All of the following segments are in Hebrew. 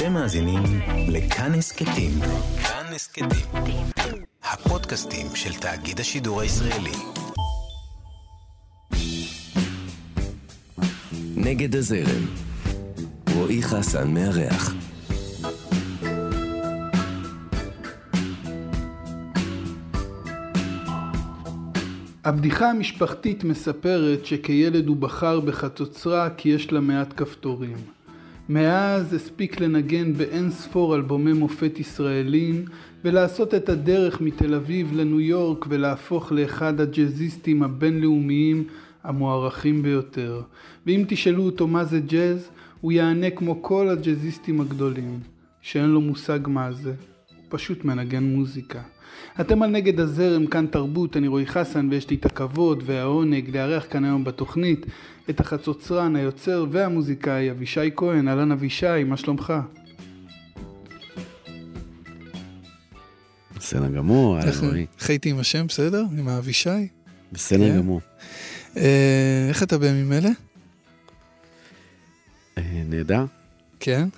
אתם מאזינים לכאן הסכתים. כאן הסכתים. הפודקאסטים של תאגיד השידור הישראלי. נגד הזרם. רועי חסן מארח. הבדיחה המשפחתית מספרת שכילד הוא בחר בחצוצרה כי יש לה מעט כפתורים. מאז הספיק לנגן באין ספור אלבומי מופת ישראלים ולעשות את הדרך מתל אביב לניו יורק ולהפוך לאחד הג'אזיסטים הבינלאומיים המוערכים ביותר. ואם תשאלו אותו מה זה ג'אז, הוא יענה כמו כל הג'אזיסטים הגדולים, שאין לו מושג מה זה, הוא פשוט מנגן מוזיקה. אתם על נגד הזרם, כאן תרבות, אני רועי חסן ויש לי את הכבוד והעונג לארח כאן היום בתוכנית את החצוצרן, היוצר והמוזיקאי אבישי כהן. אהלן אבישי, מה שלומך? בסדר גמור, אהלן רועי. איך הייתי עם השם, בסדר? עם האבישי? בסדר כן? גמור. אה, איך אתה בימים אלה? אה, נהדר. כן?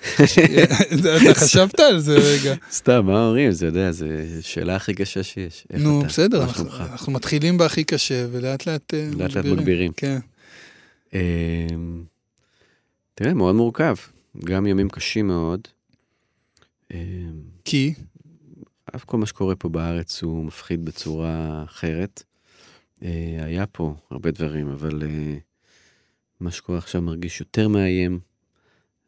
אתה חשבת על זה רגע. סתם, מה אומרים? זה יודע, זו שאלה הכי קשה שיש. נו, בסדר, אנחנו מתחילים בהכי קשה ולאט לאט מגבירים. לאט לאט מגבירים. כן. אמ, תראה, מאוד מורכב. גם ימים קשים מאוד. אמ, כי? אף כל מה שקורה פה בארץ הוא מפחיד בצורה אחרת. אה, היה פה הרבה דברים, אבל אה, מה שקורה עכשיו מרגיש יותר מאיים.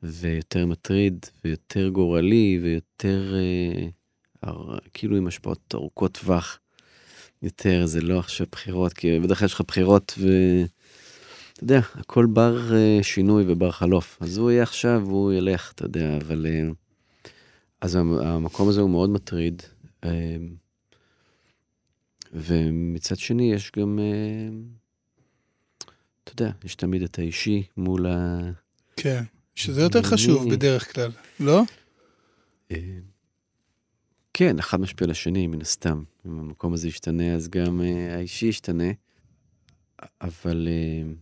ויותר מטריד, ויותר גורלי, ויותר אה, כאילו עם השפעות ארוכות טווח. יותר, זה לא עכשיו בחירות, כי בדרך כלל יש לך בחירות, ואתה יודע, הכל בר אה, שינוי ובר חלוף. אז הוא יהיה עכשיו, והוא ילך, אתה יודע, אבל... אה, אז המקום הזה הוא מאוד מטריד. אה, ומצד שני, יש גם, אה, אתה יודע, יש תמיד את האישי מול ה... כן. שזה יותר חשוב בדרך כלל, לא? אה, כן, אחד משפיע לשני, מן הסתם. אם המקום הזה ישתנה, אז גם אה, האישי ישתנה. אבל... אה,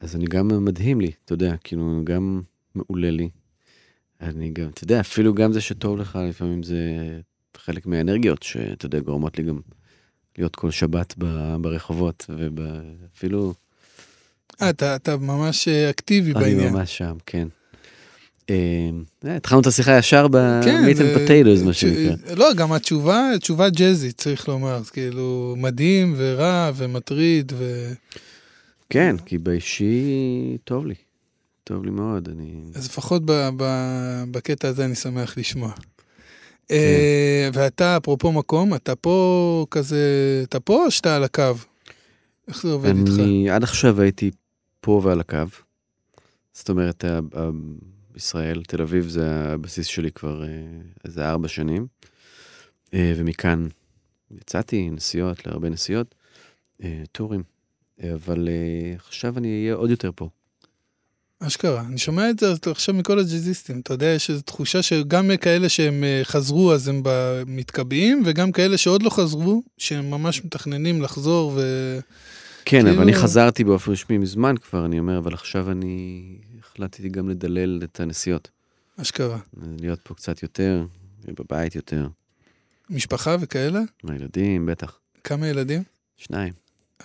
אז אני גם מדהים לי, אתה יודע, כאילו, גם מעולה לי. אני גם, אתה יודע, אפילו גם זה שטוב לך, לפעמים זה חלק מהאנרגיות שאתה יודע, גורמות לי גם להיות כל שבת ברחובות, ואפילו אתה, אתה ממש אה, אקטיבי אני בעניין. אני ממש שם, כן. אה, התחלנו את השיחה ישר ב meat and potatoes, מה שנקרא. לא, גם התשובה, תשובה ג'אזית, צריך לומר, כאילו, מדהים ורע ומטריד ו... כן, כי באישי טוב לי. טוב לי מאוד, אני... אז לפחות בקטע הזה אני שמח לשמוע. כן. ואתה, אפרופו מקום, אתה פה כזה, אתה פה או שאתה על הקו? איך זה עובד איתך? אני עד עכשיו הייתי פה ועל הקו. זאת אומרת, ישראל, תל אביב זה הבסיס שלי כבר אה, איזה ארבע שנים. אה, ומכאן יצאתי נסיעות, להרבה נסיעות, אה, טורים. אבל עכשיו אני אהיה עוד יותר פה. אשכרה, אני שומע את זה עכשיו מכל הג'אזיסטים, אתה יודע, יש איזו תחושה שגם כאלה שהם חזרו אז הם מתקבעים, וגם כאלה שעוד לא חזרו, שהם ממש מתכננים לחזור ו... כן, כאילו... אבל אני חזרתי באופן רשמי מזמן כבר, אני אומר, אבל עכשיו אני החלטתי גם לדלל את הנסיעות. אשכרה. להיות פה קצת יותר, בבית יותר. משפחה וכאלה? הילדים, בטח. כמה ילדים? שניים.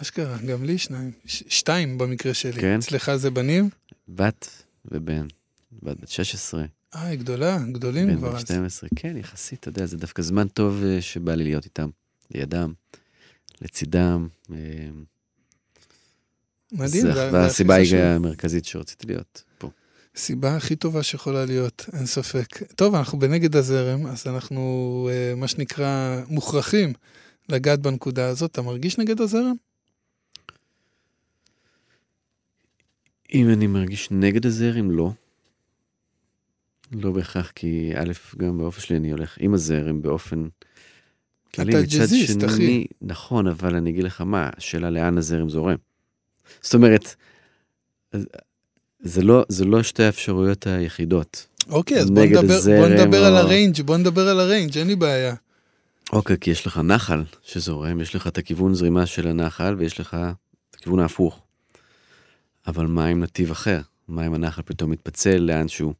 אשכרה, גם לי שניים. ש- שתיים במקרה שלי. כן? אצלך זה בנים? בת ובן. בת בת 16. אה, היא גדולה, גדולים כבר. בן בת 12, כן, יחסית, אתה יודע, זה דווקא זמן טוב אה, שבא לי להיות איתם, לידם, לצידם. מדהים. זה הסיבה המרכזית שרציתי להיות פה. סיבה הכי טובה שיכולה להיות, אין ספק. טוב, אנחנו בנגד הזרם, אז אנחנו, אה, מה שנקרא, מוכרחים לגעת בנקודה הזאת. אתה מרגיש נגד הזרם? אם אני מרגיש נגד הזרם, לא. לא בהכרח, כי א', גם באופן שלי אני הולך עם הזרם באופן כללי. אתה ג'אזיסט, אחי. נכון, אבל אני אגיד לך מה, השאלה לאן הזרם זורם. זאת אומרת, זה לא, זה לא שתי האפשרויות היחידות. אוקיי, אז בוא נדבר, בוא נדבר או... על הריינג', בוא נדבר על הריינג', אין לי בעיה. אוקיי, כי יש לך נחל שזורם, יש לך את הכיוון זרימה של הנחל ויש לך את הכיוון ההפוך. אבל מה עם נתיב אחר? מה אם הנחל פתאום מתפצל לאנשהו?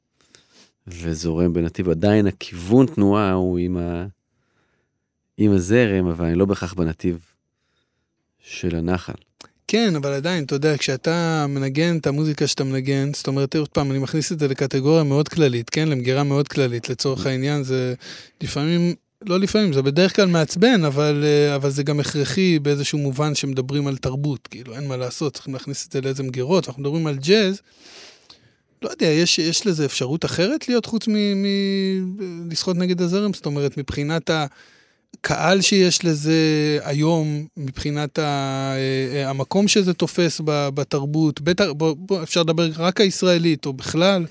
וזורם בנתיב, עדיין הכיוון תנועה הוא עם, ה... עם הזרם, אבל אני לא בהכרח בנתיב של הנחל. כן, אבל עדיין, אתה יודע, כשאתה מנגן את המוזיקה שאתה מנגן, זאת אומרת, עוד פעם, אני מכניס את זה לקטגוריה מאוד כללית, כן? למגירה מאוד כללית. לצורך העניין, זה לפעמים, לא לפעמים, זה בדרך כלל מעצבן, אבל, אה, אבל זה גם הכרחי באיזשהו מובן שמדברים על תרבות. כאילו, אין מה לעשות, צריכים להכניס את זה לאיזה מגירות. אנחנו מדברים על ג'אז, לא יודע, יש, יש לזה אפשרות אחרת להיות חוץ מלשחות נגד הזרם? זאת אומרת, מבחינת ה... הקהל שיש לזה היום, מבחינת ה, אה, המקום שזה תופס בתרבות, בטח, בוא, בוא, אפשר לדבר רק הישראלית או בכלל.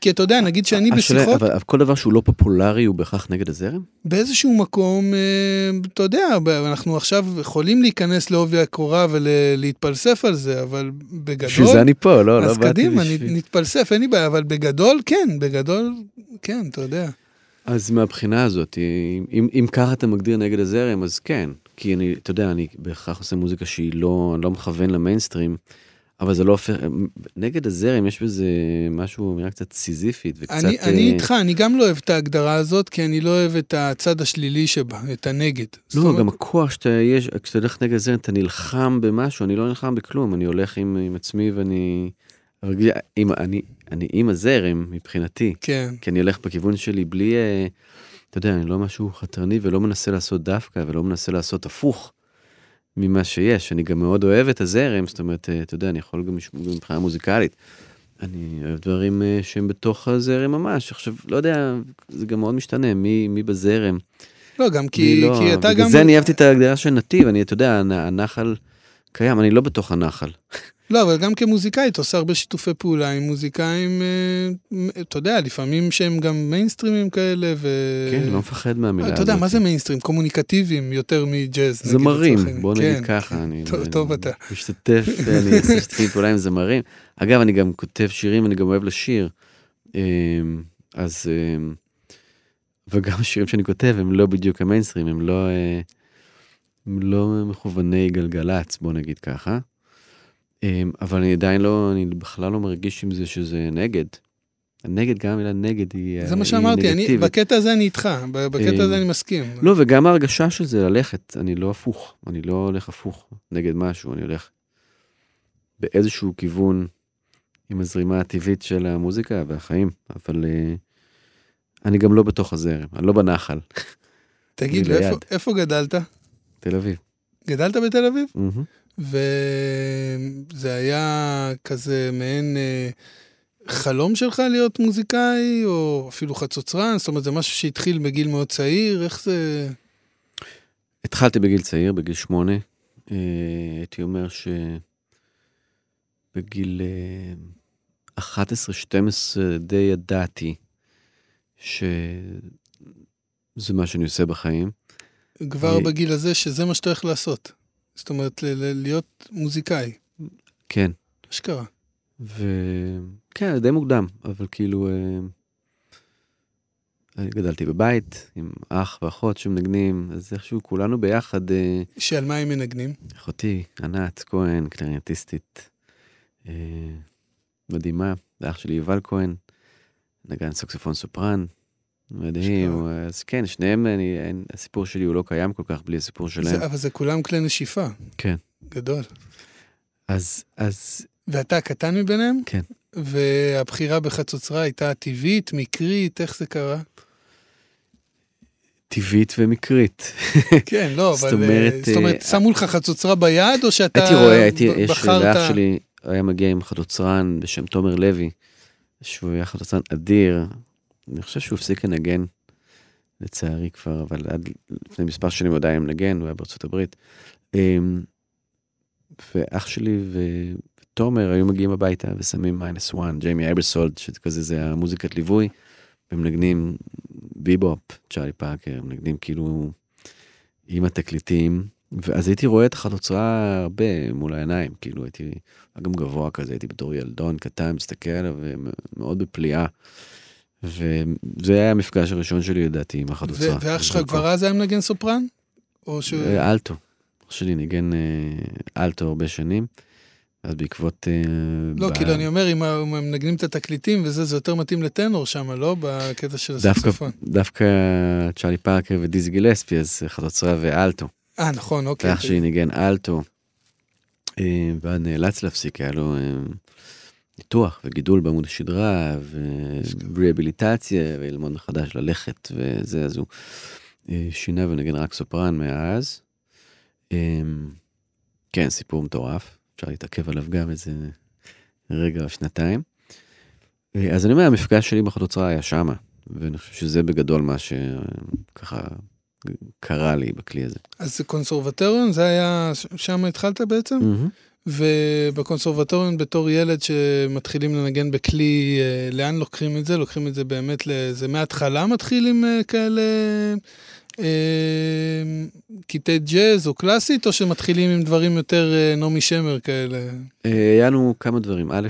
כי אתה יודע, נגיד שאני השאלה, בשיחות... אבל כל דבר שהוא לא פופולרי הוא בהכרח נגד הזרם? באיזשהו מקום, אה, אתה יודע, אנחנו עכשיו יכולים להיכנס לעובי הקורה ולהתפלסף על זה, אבל בגדול... בשביל זה אני פה, לא, לא באתי בשביל... אז קדימה, נתפלסף, אין לי בעיה, אבל בגדול, כן, בגדול, כן, אתה יודע. אז מהבחינה הזאת, אם, אם ככה אתה מגדיר נגד הזרם, אז כן. כי אני, אתה יודע, אני בהכרח עושה מוזיקה שהיא לא, לא מכוון למיינסטרים, אבל זה לא הופך, נגד הזרם יש בזה משהו, אמירה קצת סיזיפית וקצת... אני, אני איתך, אני גם לא אוהב את ההגדרה הזאת, כי אני לא אוהב את הצד השלילי שבה, את הנגד. לא, אומרת... גם הכוח שאתה יש, כשאתה הולך נגד הזרם, אתה נלחם במשהו, אני לא נלחם בכלום, אני הולך עם, עם עצמי ואני... עם, אני, אני עם הזרם מבחינתי, כן. כי אני הולך בכיוון שלי בלי, אה, אתה יודע, אני לא משהו חתרני ולא מנסה לעשות דווקא ולא מנסה לעשות הפוך ממה שיש. אני גם מאוד אוהב את הזרם, זאת אומרת, אה, אתה יודע, אני יכול גם מבחינה מוזיקלית. אני אוהב דברים אה, שהם בתוך הזרם ממש. עכשיו, לא יודע, זה גם מאוד משתנה, מי, מי בזרם. לא, גם כי, לא, כי אתה גם... בגלל זה אני אהבתי את ההגדרה של נתיב, אני, אתה יודע, הנחל קיים, אני לא בתוך הנחל. לא, אבל גם כמוזיקאית, עושה הרבה שיתופי פעולה עם מוזיקאים, אה, אתה יודע, לפעמים שהם גם מיינסטרימים כאלה, ו... כן, לא מפחד מהמילה הזאת. אתה יודע, מה זה מיינסטרים? קומוניקטיביים יותר מג'אז. זמרים, בוא נגיד כן, ככה. אני טוב אתה. משתתף, אני עושה שיתופי פעולה עם זמרים. אגב, אני גם כותב שירים, אני גם אוהב לשיר. אמ, אז... אמ, וגם השירים שאני כותב הם לא בדיוק המיינסטרים, הם לא, אה, הם לא מכווני גלגלצ, בוא נגיד ככה. אמ, אבל אני עדיין לא, אני בכלל לא מרגיש עם זה שזה נגד. נגד, גם המילה נגד היא זה מה שאמרתי, אני, בקטע הזה אני איתך, בקטע הזה אמ, אני מסכים. לא, וגם ההרגשה של זה ללכת, אני לא הפוך, אני לא הולך הפוך נגד משהו, אני הולך באיזשהו כיוון עם הזרימה הטבעית של המוזיקה והחיים, אבל uh, אני גם לא בתוך הזרם, אני לא בנחל. תגיד, איפה, איפה גדלת? תל אביב. גדלת בתל אביב? Mm-hmm. וזה היה כזה מעין אה, חלום שלך להיות מוזיקאי, או אפילו חצוצרן? זאת אומרת, זה משהו שהתחיל בגיל מאוד צעיר, איך זה... התחלתי בגיל צעיר, בגיל שמונה. אה, הייתי אומר שבגיל 11-12 אה, די ידעתי שזה מה שאני עושה בחיים. כבר בגיל הזה שזה מה שאתה הולך לעשות. זאת אומרת, להיות מוזיקאי. כן. אשכרה. וכן, די מוקדם, אבל כאילו... אה, גדלתי בבית עם אח ואחות שמנגנים, אז איכשהו כולנו ביחד. אה, שעל מה הם מנגנים? אחותי, ענת כהן, קלריינטיסטית אה, מדהימה, ואח שלי יובל כהן, נגן סקסופון סופרן, מדהים, אז כן, שניהם, אני, הסיפור שלי הוא לא קיים כל כך בלי הסיפור שלהם. זה, אבל זה כולם כלי נשיפה. כן. גדול. אז, אז... ואתה קטן מביניהם? כן. והבחירה בחצוצרה הייתה טבעית, מקרית, איך זה קרה? טבעית ומקרית. כן, לא, אבל... זאת אומרת, זאת אומרת, אה, שמו לך חצוצרה ביד, או שאתה הייתי רואה, הייתי, יש, לאח שלי היה מגיע עם חצוצרן בשם תומר לוי, שהוא היה חצוצרן אדיר, אני חושב שהוא הפסיק לנגן, לצערי כבר, אבל עד לפני מספר שנים הוא עדיין מנגן, הוא היה בארצות הברית. אמ, ואח שלי ותומר היו מגיעים הביתה ושמים minus one, ג'יימי אברסולד, שכזה זה המוזיקת ליווי, ומנגנים ביבופ, צ'ארלי פארקר, מנגנים כאילו עם התקליטים. ואז הייתי רואה את החלוצרה הרבה מול העיניים, כאילו הייתי, גם גבוה כזה, הייתי בתור ילדון קטן, מסתכל עליו, ומאוד בפליאה. וזה היה המפגש הראשון שלי לדעתי עם החלוצה. ואח שלך כבר אז היה מנגן סופרן? או ש... אה, אלטו. אח שלי ניגן אה, אלטו הרבה שנים. אז בעקבות... אה, לא, ב- כאילו, אני אומר, אם הם מנגנים את התקליטים וזה, זה יותר מתאים לטנור שם, לא? בקטע של הסקסופון. דווקא צ'ארלי פארקר ודיזי גילספי, אז חצוצרה ואלטו. אה, נכון, אוקיי. ואח שלי ניגן אלטו, ואז נאלץ להפסיק, היה לו ניתוח וגידול בעמוד השדרה, וריאביליטציה, וללמוד מחדש ללכת וזה, אז הוא אה, שינה ונגן רק סופרן מאז. אה, כן, סיפור מטורף, אפשר להתעכב עליו גם איזה רגע או שנתיים. אה, אז אני אומר, המפגש שלי בחדוצרה היה שמה, ואני חושב שזה בגדול מה שככה קרה לי בכלי הזה. אז זה קונסרבטוריון, זה היה, שם התחלת בעצם? מהמם. ובקונסרבטוריון בתור ילד שמתחילים לנגן בכלי, אה, לאן לוקחים את זה? לוקחים את זה באמת, זה מההתחלה מתחיל עם אה, כאלה אה, קטעי ג'אז או קלאסית, או שמתחילים עם דברים יותר נעמי שמר כאלה? היה לנו כמה דברים. א',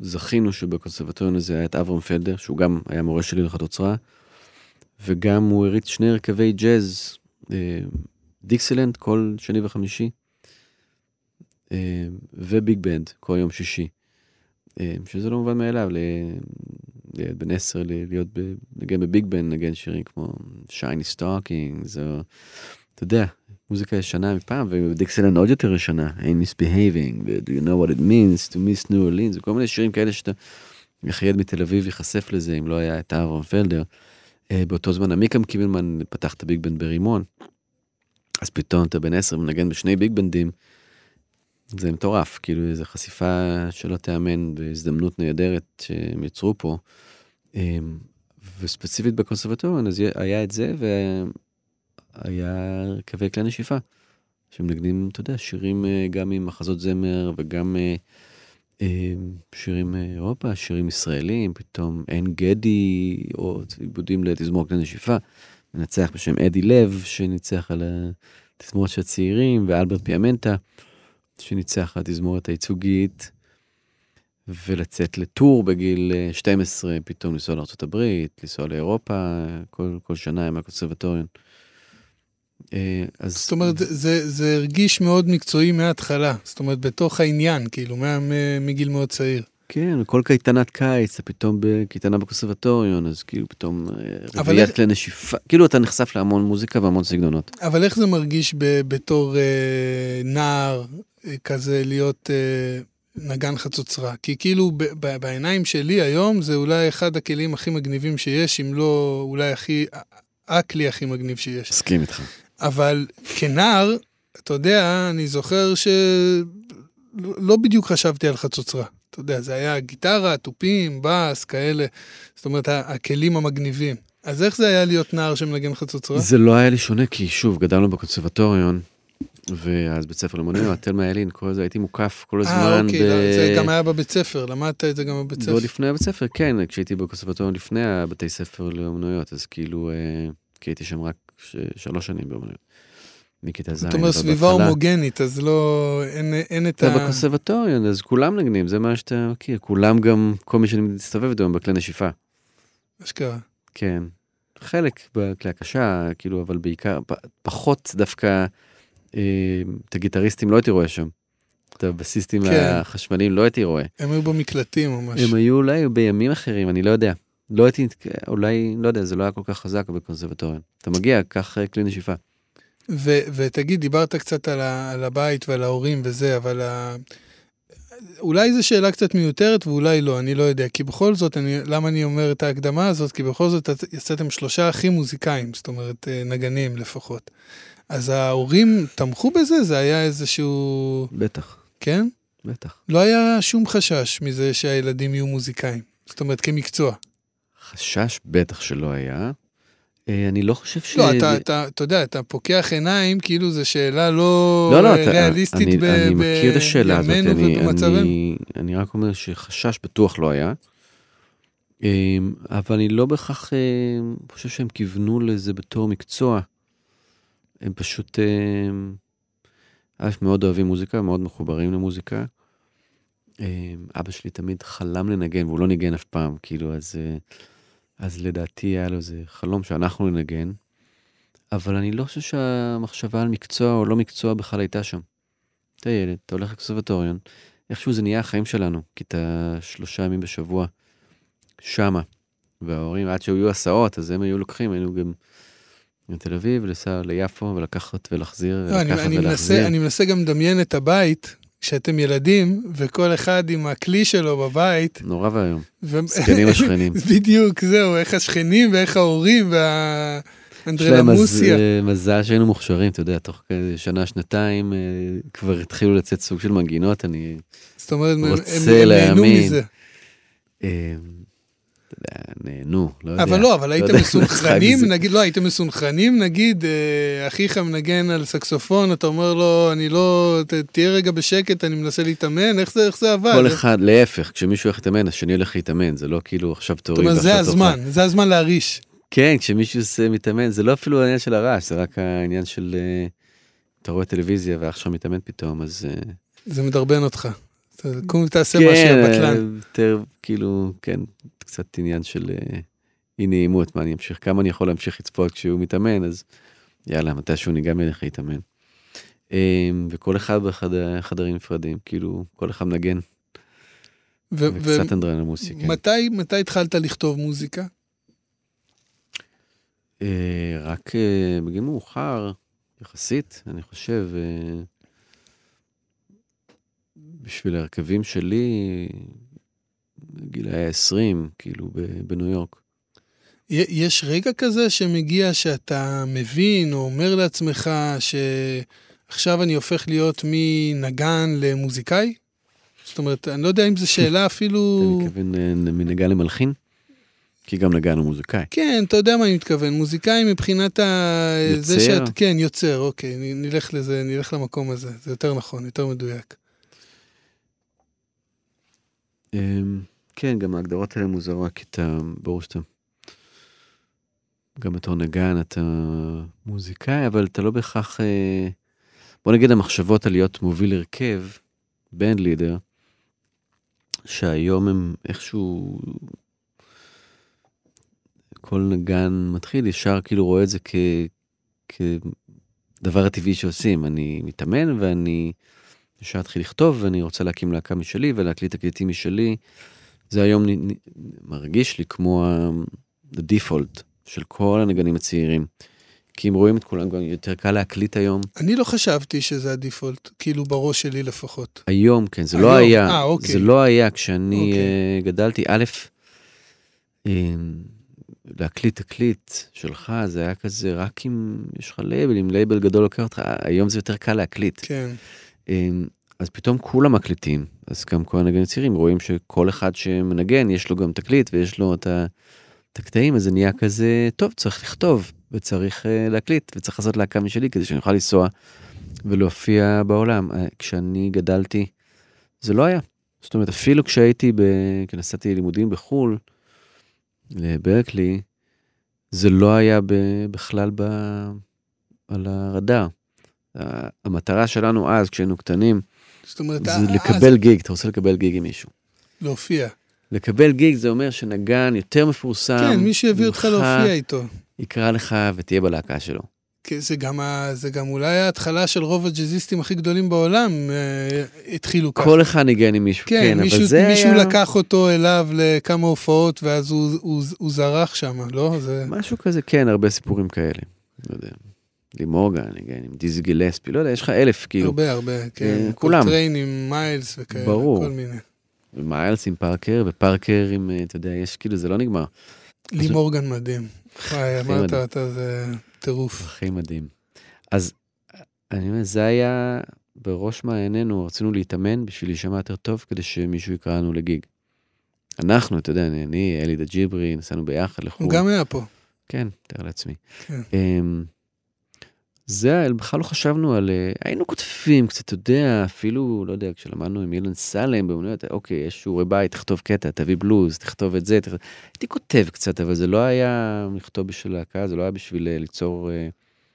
זכינו שבקונסרבטוריון הזה היה את אברהם פלדר, שהוא גם היה מורה שלי לחצוצרה, וגם הוא הריץ שני הרכבי ג'אז, דיקסלנד כל שני וחמישי, וביג בנד כל יום שישי. אה, שזה לא מובן מאליו, לילד בן עשר ל- להיות, ב- לנגן בביג בנד, לנגן שירים כמו Shiny Stockings, או אתה יודע, מוזיקה ישנה מפעם, ודיקסלנד עוד יותר ישנה, ain't misbehaving, ו-do you know what it means to miss New Orleans, וכל מיני שירים כאלה שאתה, איך ילד מתל אביב ייחשף לזה אם לא היה את אהרון פלדר. אה, באותו זמן עמיקם קימלמן פתח את הביג בנד ברימון, אז פתאום אתה בן עשר מנגן בשני ביג בנדים, זה מטורף, כאילו איזו חשיפה שלא תיאמן והזדמנות נהדרת שהם יצרו פה. אה, וספציפית בקונסרבטוריון אז היה את זה והיה הרכבי כלי נשיפה. שמנגנים, אתה יודע, שירים אה, גם עם מחזות זמר וגם אה, אה, שירים מאירופה, שירים ישראלים, פתאום עין גדי, או עיבודים לתזמור כלי נשיפה, מנצח בשם אדי לב, שניצח על התזמורת של הצעירים, ואלברט פיאמנטה, שניצח התזמורת הייצוגית, ולצאת לטור בגיל אה, 12, פתאום לנסוע לארה"ב, לנסוע לאירופה, כל, כל שנה עם הקונסרבטוריון. אה, אז זאת אומרת, זה, זה, הרגיש מאוד מקצועי מההתחלה, זאת אומרת, בתוך העניין, כאילו, מה, מגיל מאוד צעיר. כן, כל קייטנת קיץ, אתה פתאום בקייטנה בקונסרבטוריון, אז כאילו פתאום אה, רביעיית כלי נשיפה, כאילו אתה נחשף להמון מוזיקה והמון סגנונות. אבל איך זה מרגיש ב, בתור אה, נער אה, כזה להיות אה, נגן חצוצרה? כי כאילו ב, ב, בעיניים שלי היום זה אולי אחד הכלים הכי מגניבים שיש, אם לא אולי הכי, הכלי הכי מגניב שיש. מסכים איתך. אבל כנער, אתה יודע, אני זוכר שלא לא בדיוק חשבתי על חצוצרה. אתה יודע, זה היה גיטרה, תופים, בס, כאלה. זאת אומרת, הכלים המגניבים. אז איך זה היה להיות נער שמנגן חצוצרה? זה לא היה לי שונה, כי שוב, גדלנו בקונסרבטוריון, ואז בית ספר למוניות, תלמה ילין, כל זה, הייתי מוקף כל אה, הזמן. אוקיי, ב- לא, זה גם היה בבית ספר, למדת את זה גם בבית ספר. לפני הבית ספר, כן, כשהייתי בקונסרבטוריון לפני הבתי ספר לאומנויות, אז כאילו, אה, כי הייתי שם רק ש- שלוש שנים באומנויות. מכיתה ז', אתה אומר אבל סביבה הומוגנית, אז לא, אין, אין את אתה ה... בקונסרבטוריון, אז כולם נגנים, זה מה שאתה מכיר, כולם גם, כל מי שמסתובב איתו הם בכלי נשיפה. אשכרה. כן. חלק בכלי הקשה, כאילו, אבל בעיקר, פחות דווקא, אה, את הגיטריסטים לא הייתי רואה שם. את הבסיסטים כן. החשמליים לא הייתי רואה. הם היו במקלטים ממש. הם היו אולי בימים אחרים, אני לא יודע. לא הייתי, אולי, לא יודע, זה לא היה כל כך חזק בקונסרבטוריון. אתה מגיע, קח אה, כלי נשיפה. ו- ותגיד, דיברת קצת על, ה- על הבית ועל ההורים וזה, אבל ה... אולי זו שאלה קצת מיותרת ואולי לא, אני לא יודע. כי בכל זאת, אני, למה אני אומר את ההקדמה הזאת? כי בכל זאת את- יצאתם שלושה אחים מוזיקאים, זאת אומרת, אה, נגנים לפחות. אז ההורים תמכו בזה? זה היה איזשהו... בטח, כן? בטח. לא היה שום חשש מזה שהילדים יהיו מוזיקאים. זאת אומרת, כמקצוע. חשש בטח שלא היה. אה, אני לא חושב ש... לא, אתה, אתה, אתה יודע, אתה פוקח עיניים, כאילו זו שאלה לא, לא, לא, אה, ריאליסטית אני, ב- אני מכיר את השאלה הזאת, בימינו אני. אני, אני רק אומר שחשש בטוח לא היה, אמ, אבל אני לא בהכרח אמ, חושב שהם כיוונו לזה בתור מקצוע. הם פשוט, אמ, א', מאוד אוהבים מוזיקה, מאוד מחוברים למוזיקה. אמ, אבא שלי תמיד חלם לנגן, והוא לא ניגן אף פעם, כאילו, אז, אה, אז לדעתי היה לו איזה חלום שאנחנו ננגן. אבל אני לא חושב שהמחשבה על מקצוע או לא מקצוע בכלל הייתה שם. אתה ילד, אתה הולך לקונסרבטוריון, איכשהו זה נהיה החיים שלנו, כי אתה שלושה ימים בשבוע שמה. וההורים, עד שהיו הסעות, אז הם היו לוקחים, היינו גם לתל אביב, לנסוע ליפו, ולקחת ולהחזיר, לא, אני, אני, מנסה, אני מנסה גם לדמיין את הבית, כשאתם ילדים, וכל אחד עם הכלי שלו בבית. נורא ואיום. ו... זקנים השכנים. בדיוק, זהו, איך השכנים ואיך ההורים וה... אנדרלמוסיה. יש להם מזל שהיינו מוכשרים, אתה יודע, תוך שנה, שנתיים אה, כבר התחילו לצאת סוג של מנגינות, אני זאת אומרת, רוצה להאמין. אה, נהנו, לא יודע. אבל לא, אבל הייתם מסונכרנים, נגיד, לא, הייתם מסונכרנים, נגיד, אה, אחיך מנגן על סקסופון, אתה אומר לו, אני לא, תהיה רגע בשקט, אני מנסה להתאמן, איך זה, איך זה עבד? כל אחד, להפך, כשמישהו הולך להתאמן, השני הולך להתאמן, זה לא כאילו עכשיו תורי. זאת אומרת, זה הזמן, זה הזמן להרעיש. כן, כשמישהו מתאמן, זה לא אפילו העניין של הרעש, זה רק העניין של, אה, אתה רואה טלוויזיה ואח שלך מתאמן פתאום, אז... זה מדרבן אותך. קום תעשה כן, משהו, בטלן. יותר, כאילו, כן, קצת עניין של אה, אי נעימות, מה אני אמשיך, כמה אני יכול להמשיך לצפות כשהוא מתאמן, אז יאללה, מתישהו אני גם אלך להתאמן. וכל אחד בחדרים נפרדים, כאילו, כל אחד מנגן. וקצת אנדרנמוסי, כן. מתי התחלת לכתוב מוזיקה? אה, רק אה, בגיל מאוחר, יחסית, אני חושב, בשביל ההרכבים שלי, גילאי ה-20, כאילו, בניו יורק. יש רגע כזה שמגיע שאתה מבין או אומר לעצמך שעכשיו אני הופך להיות מנגן למוזיקאי? זאת אומרת, אני לא יודע אם זו שאלה אפילו... אתה מתכוון מנגן למלחין? כי גם נגענו מוזיקאי. כן, אתה יודע מה אני מתכוון, מוזיקאי מבחינת ה... יוצר? זה שאת, כן, יוצר, אוקיי, נלך לזה, נלך למקום הזה, זה יותר נכון, יותר מדויק. אמ, כן, גם ההגדרות האלה מוזרות, כי אתה, ברור שאתה... גם בתור נגן אתה מוזיקאי, אבל אתה לא בהכרח... אה, בוא נגיד המחשבות על להיות מוביל הרכב, בנד לידר, שהיום הם איכשהו כל נגן מתחיל ישר כאילו רואה את זה כ... כדבר הטבעי שעושים. אני מתאמן ואני ישר אתחיל לכתוב ואני רוצה להקים להקה משלי ולהקליט תקליטים משלי. זה היום נ... מרגיש לי כמו ה-default של כל הנגנים הצעירים. כי אם רואים את כולם, גם יותר קל להקליט היום. אני לא חשבתי שזה הדיפולט, כאילו בראש שלי לפחות. היום, כן, זה לא היום. לא היה. אה, אוקיי. זה לא היה כשאני אוקיי. אה, גדלתי. א', אה, להקליט תקליט שלך זה היה כזה רק אם יש לך לייבל, אם לייבל גדול לוקח אותך, היום זה יותר קל להקליט. כן. אמ, אז פתאום כולם מקליטים, אז גם כל הנגנים הצעירים רואים שכל אחד שמנגן יש לו גם תקליט ויש לו את הקטעים, אז זה נהיה כזה, טוב, צריך לכתוב וצריך uh, להקליט וצריך לעשות להקה משלי כדי שאני אוכל לנסוע ולהופיע בעולם. אה, כשאני גדלתי, זה לא היה. זאת אומרת, אפילו כשהייתי, ב... כשנסעתי לימודים בחו"ל, לברקלי, זה לא היה בכלל ב... על הרדאר. המטרה שלנו אז, כשהיינו קטנים, זאת אומרת, זה אז... לקבל גיג, אתה רוצה לקבל גיג עם מישהו. להופיע. לקבל גיג זה אומר שנגן יותר מפורסם. כן, מי שיביא אותך להופיע איתו. יקרא לך ותהיה בלהקה שלו. זה גם, זה גם אולי ההתחלה של רוב הג'אזיסטים הכי גדולים בעולם אה, התחילו ככה. כל אחד ניגן עם מישהו, כן, כן מישהו, אבל זה מישהו היה... לקח אותו אליו לכמה הופעות ואז הוא, הוא, הוא זרח שם, לא? זה... משהו כזה, כן, הרבה סיפורים כאלה. לא יודע. לי מורגן, ניגן עם דיזי גילספי, לא יודע, יש לך אלף, כאילו. הרבה, הרבה, כן. אה, כולם. טריין עם מיילס וכאלה, ברור. כל מיני. מיילס עם פארקר, ופארקר עם, אה, אתה יודע, יש כאילו, זה לא נגמר. לימורגן מדהים. וואי, אמרת, אתה זה... טירוף. הכי מדהים. אז אני אומר, זה היה בראש מעיינינו, רצינו להתאמן בשביל להישמע יותר טוב, כדי שמישהו יקרא לנו לגיג. אנחנו, אתה יודע, אני, אלי דה ג'יברי, נסענו ביחד לחו"ל. הוא גם היה פה. כן, תאר לעצמי. כן. זה, בכלל לא חשבנו על, אה, היינו כותבים קצת, אתה יודע, אפילו, לא יודע, כשלמדנו עם אילן סלם באמנויות, אוקיי, יש שיעורי בית, תכתוב קטע, תביא בלוז, תכתוב את זה, תכתוב... הייתי כותב קצת, אבל זה לא היה לכתוב בשביל להקה, זה לא היה בשביל אה, ליצור... אה,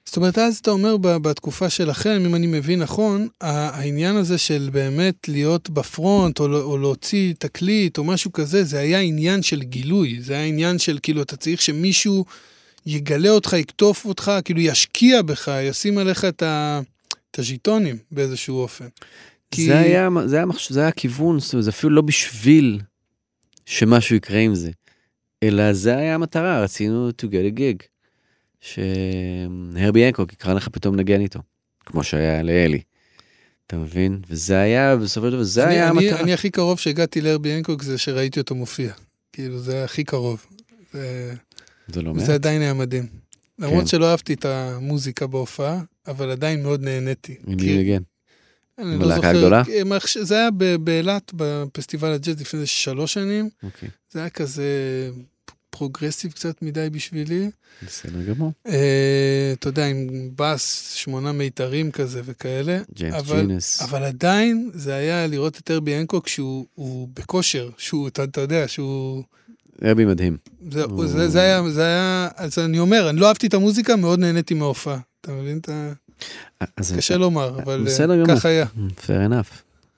זאת אומרת, אז אתה אומר בתקופה שלכם, אם אני מבין נכון, העניין הזה של באמת להיות בפרונט, או, או להוציא תקליט, או משהו כזה, זה היה עניין של גילוי, זה היה עניין של כאילו, אתה צריך שמישהו... יגלה אותך, יקטוף אותך, כאילו ישקיע בך, ישים עליך את, ה... את הז'יטונים באיזשהו אופן. כי... זה היה, זה היה, מחש... זה היה הכיוון, זאת אומרת, זה אפילו לא בשביל שמשהו יקרה עם זה, אלא זה היה המטרה, רצינו to get a gig. שהרבי ינקוק יקרא לך פתאום לנגן איתו, כמו שהיה לאלי. אתה מבין? וזה היה, בסופו של דבר, זה אני, היה אני, המטרה. אני הכי קרוב שהגעתי להרבי ינקוק זה שראיתי אותו מופיע. כאילו, זה הכי קרוב. זה, זה לא זה מעט. עדיין היה מדהים. למרות כן. שלא אהבתי את המוזיקה בהופעה, אבל עדיין מאוד נהניתי. עם מי ניגן? אני לא זוכר, הם עכשיו- זה היה באילת, בפסטיבל הג'אז לפני איזה שלוש שנים. אוקיי, זה היה כזה פרוגרסיב קצת מדי בשבילי. בסדר גמור. אה, אתה יודע, עם בס, שמונה מיתרים כזה וכאלה. ג'יימס אבל- ג'ינוס. אבל עדיין זה היה לראות את הרבי הנקוק שהוא הוא בכושר, שהוא, אתה, אתה יודע, שהוא... הרבי מדהים. זה, הוא- זה, זה היה, זה היה, אז אני אומר, אני לא אהבתי את המוזיקה, מאוד נהניתי מההופעה. אתה מבין? אתה... אז קשה לומר, אבל אה. כך היה. fair enough.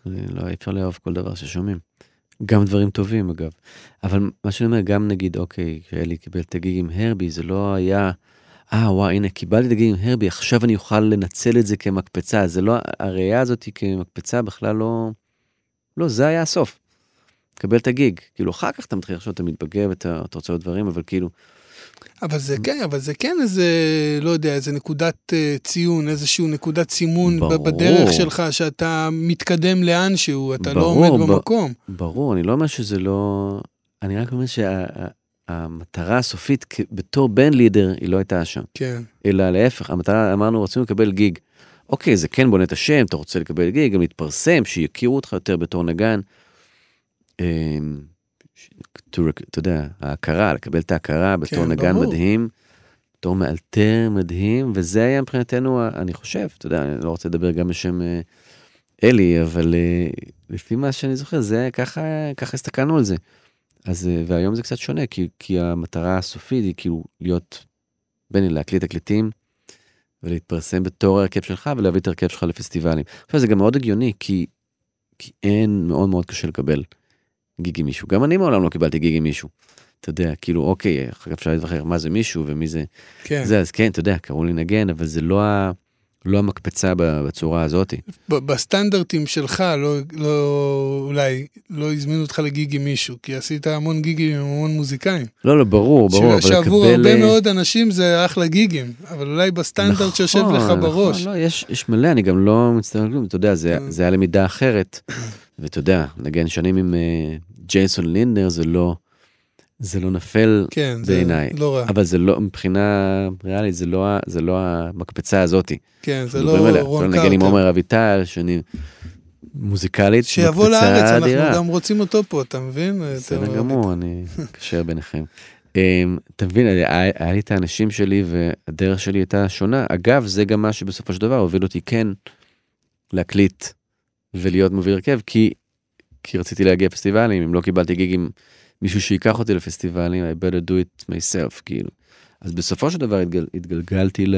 לא, אי אפשר לאהוב כל דבר ששומעים. גם דברים טובים אגב. אבל מה שאני אומר, גם נגיד, אוקיי, כשאלי קיבל את הגיג עם הרבי, זה לא היה, אה וואי, הנה, קיבלתי את הגיג עם הרבי, עכשיו אני אוכל לנצל את זה כמקפצה. זה לא, הראייה הזאת כמקפצה בכלל לא, לא, זה היה הסוף. קבל את הגיג. כאילו, אחר כך אתה מתחיל לחשוב, אתה מתבגר ואתה אתה רוצה עוד דברים, אבל כאילו, אבל זה כן, אבל זה כן איזה, לא יודע, איזה נקודת אה, ציון, איזשהו נקודת סימון ברור. בדרך שלך, שאתה מתקדם לאנשהו, אתה לא ברור, עומד ב- במקום. ברור, אני לא אומר שזה לא... אני רק אומר שהמטרה הסופית כ- בתור בן לידר היא לא הייתה שם. כן. אלא להפך, המטרה, אמרנו, רצינו לקבל גיג. אוקיי, זה כן בונה את השם, אתה רוצה לקבל גיג, גם להתפרסם, שיכירו אותך יותר בתור נגן. אמ, אתה יודע, ההכרה, לקבל את ההכרה בתור כן, נגן ברור. מדהים, בתור מאלתר מדהים, וזה היה מבחינתנו, ה- אני חושב, אתה יודע, אני לא רוצה לדבר גם בשם אה, אלי, אבל אה, לפי מה שאני זוכר, זה ככה, ככה הסתכלנו על זה. אז, אה, והיום זה קצת שונה, כי, כי המטרה הסופית היא כאילו להיות, אם להקליט תקליטים, ולהתפרסם בתור ההרכב שלך ולהביא את ההרכב שלך לפסטיבלים. עכשיו זה גם מאוד הגיוני, כי, כי אין, מאוד מאוד קשה לקבל גיג עם מישהו. גם אני מעולם לא קיבלתי גיג עם מישהו. אתה יודע, כאילו, אוקיי, אחר כך אפשר להתווכח מה זה מישהו ומי זה, כן. זה, אז כן, אתה יודע, קראו לי נגן, אבל זה לא, ה, לא המקפצה בצורה הזאת. בסטנדרטים שלך, לא, לא, אולי לא הזמינו אותך לגיג עם מישהו, כי עשית המון גיגים עם המון מוזיקאים. לא, לא, ברור, ברור, אבל ש- שעבור לקבל... הרבה מאוד אנשים זה אחלה גיגים, אבל אולי בסטנדרט נכון, שיושב לך בראש. נכון, לא, יש, יש מלא, אני גם לא מצטער על כלום, אתה יודע, זה, כן. זה היה למידה אחרת. ואתה יודע, נגן שנים עם uh, ג'ייסון לינדר זה לא, זה לא נפל, כן, בעיניי. לא רע. אבל זה לא, מבחינה ריאלית, זה לא, זה לא המקפצה הזאתי. כן, זה לא עליה. רון אפשר לנגן עם קרטר. עומר אביטל, שאני מוזיקלית, שיבוא לארץ, אנחנו אדירה. גם רוצים אותו פה, אתה מבין? בסדר גמור, אני אקשר ביניכם. אמ, אתה מבין, היה לי את האנשים שלי והדרך שלי הייתה שונה. אגב, זה גם מה שבסופו של דבר הוביל אותי כן להקליט ולהיות מוביל הרכב, כי, כי רציתי להגיע לפסטיבלים, אם לא קיבלתי גיג עם מישהו שיקח אותי לפסטיבלים, I better do it myself, כאילו. אז בסופו של דבר התגל, התגלגלתי ל...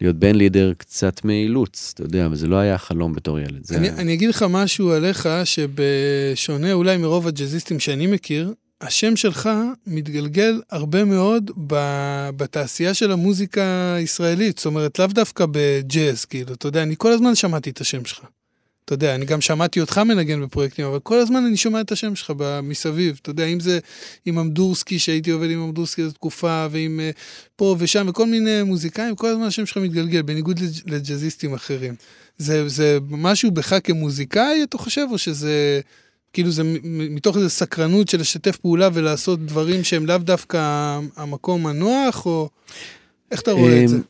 להיות בן לידר קצת מאילוץ, אתה יודע, אבל זה לא היה חלום בתור ילד. אני, היה- אני אגיד לך משהו עליך, שבשונה אולי מרוב הג'אזיסטים שאני מכיר, השם שלך מתגלגל הרבה מאוד ב- בתעשייה של המוזיקה הישראלית, זאת אומרת, לאו דווקא בג'אז, כאילו, אתה יודע, אני כל הזמן שמעתי את השם שלך. אתה יודע, אני גם שמעתי אותך מנגן בפרויקטים, אבל כל הזמן אני שומע את השם שלך מסביב. אתה יודע, אם זה עם אמדורסקי, שהייתי עובד עם אמדורסקי איזו תקופה, ועם אה, פה ושם, וכל מיני מוזיקאים, כל הזמן השם שלך מתגלגל, בניגוד לג'- לג'אזיסטים אחרים. זה, זה משהו בך כמוזיקאי, אתה חושב, או שזה... כאילו זה מתוך איזו סקרנות של לשתף פעולה ולעשות דברים שהם לאו דווקא המקום הנוח, או איך אתה רואה את זה? אמ,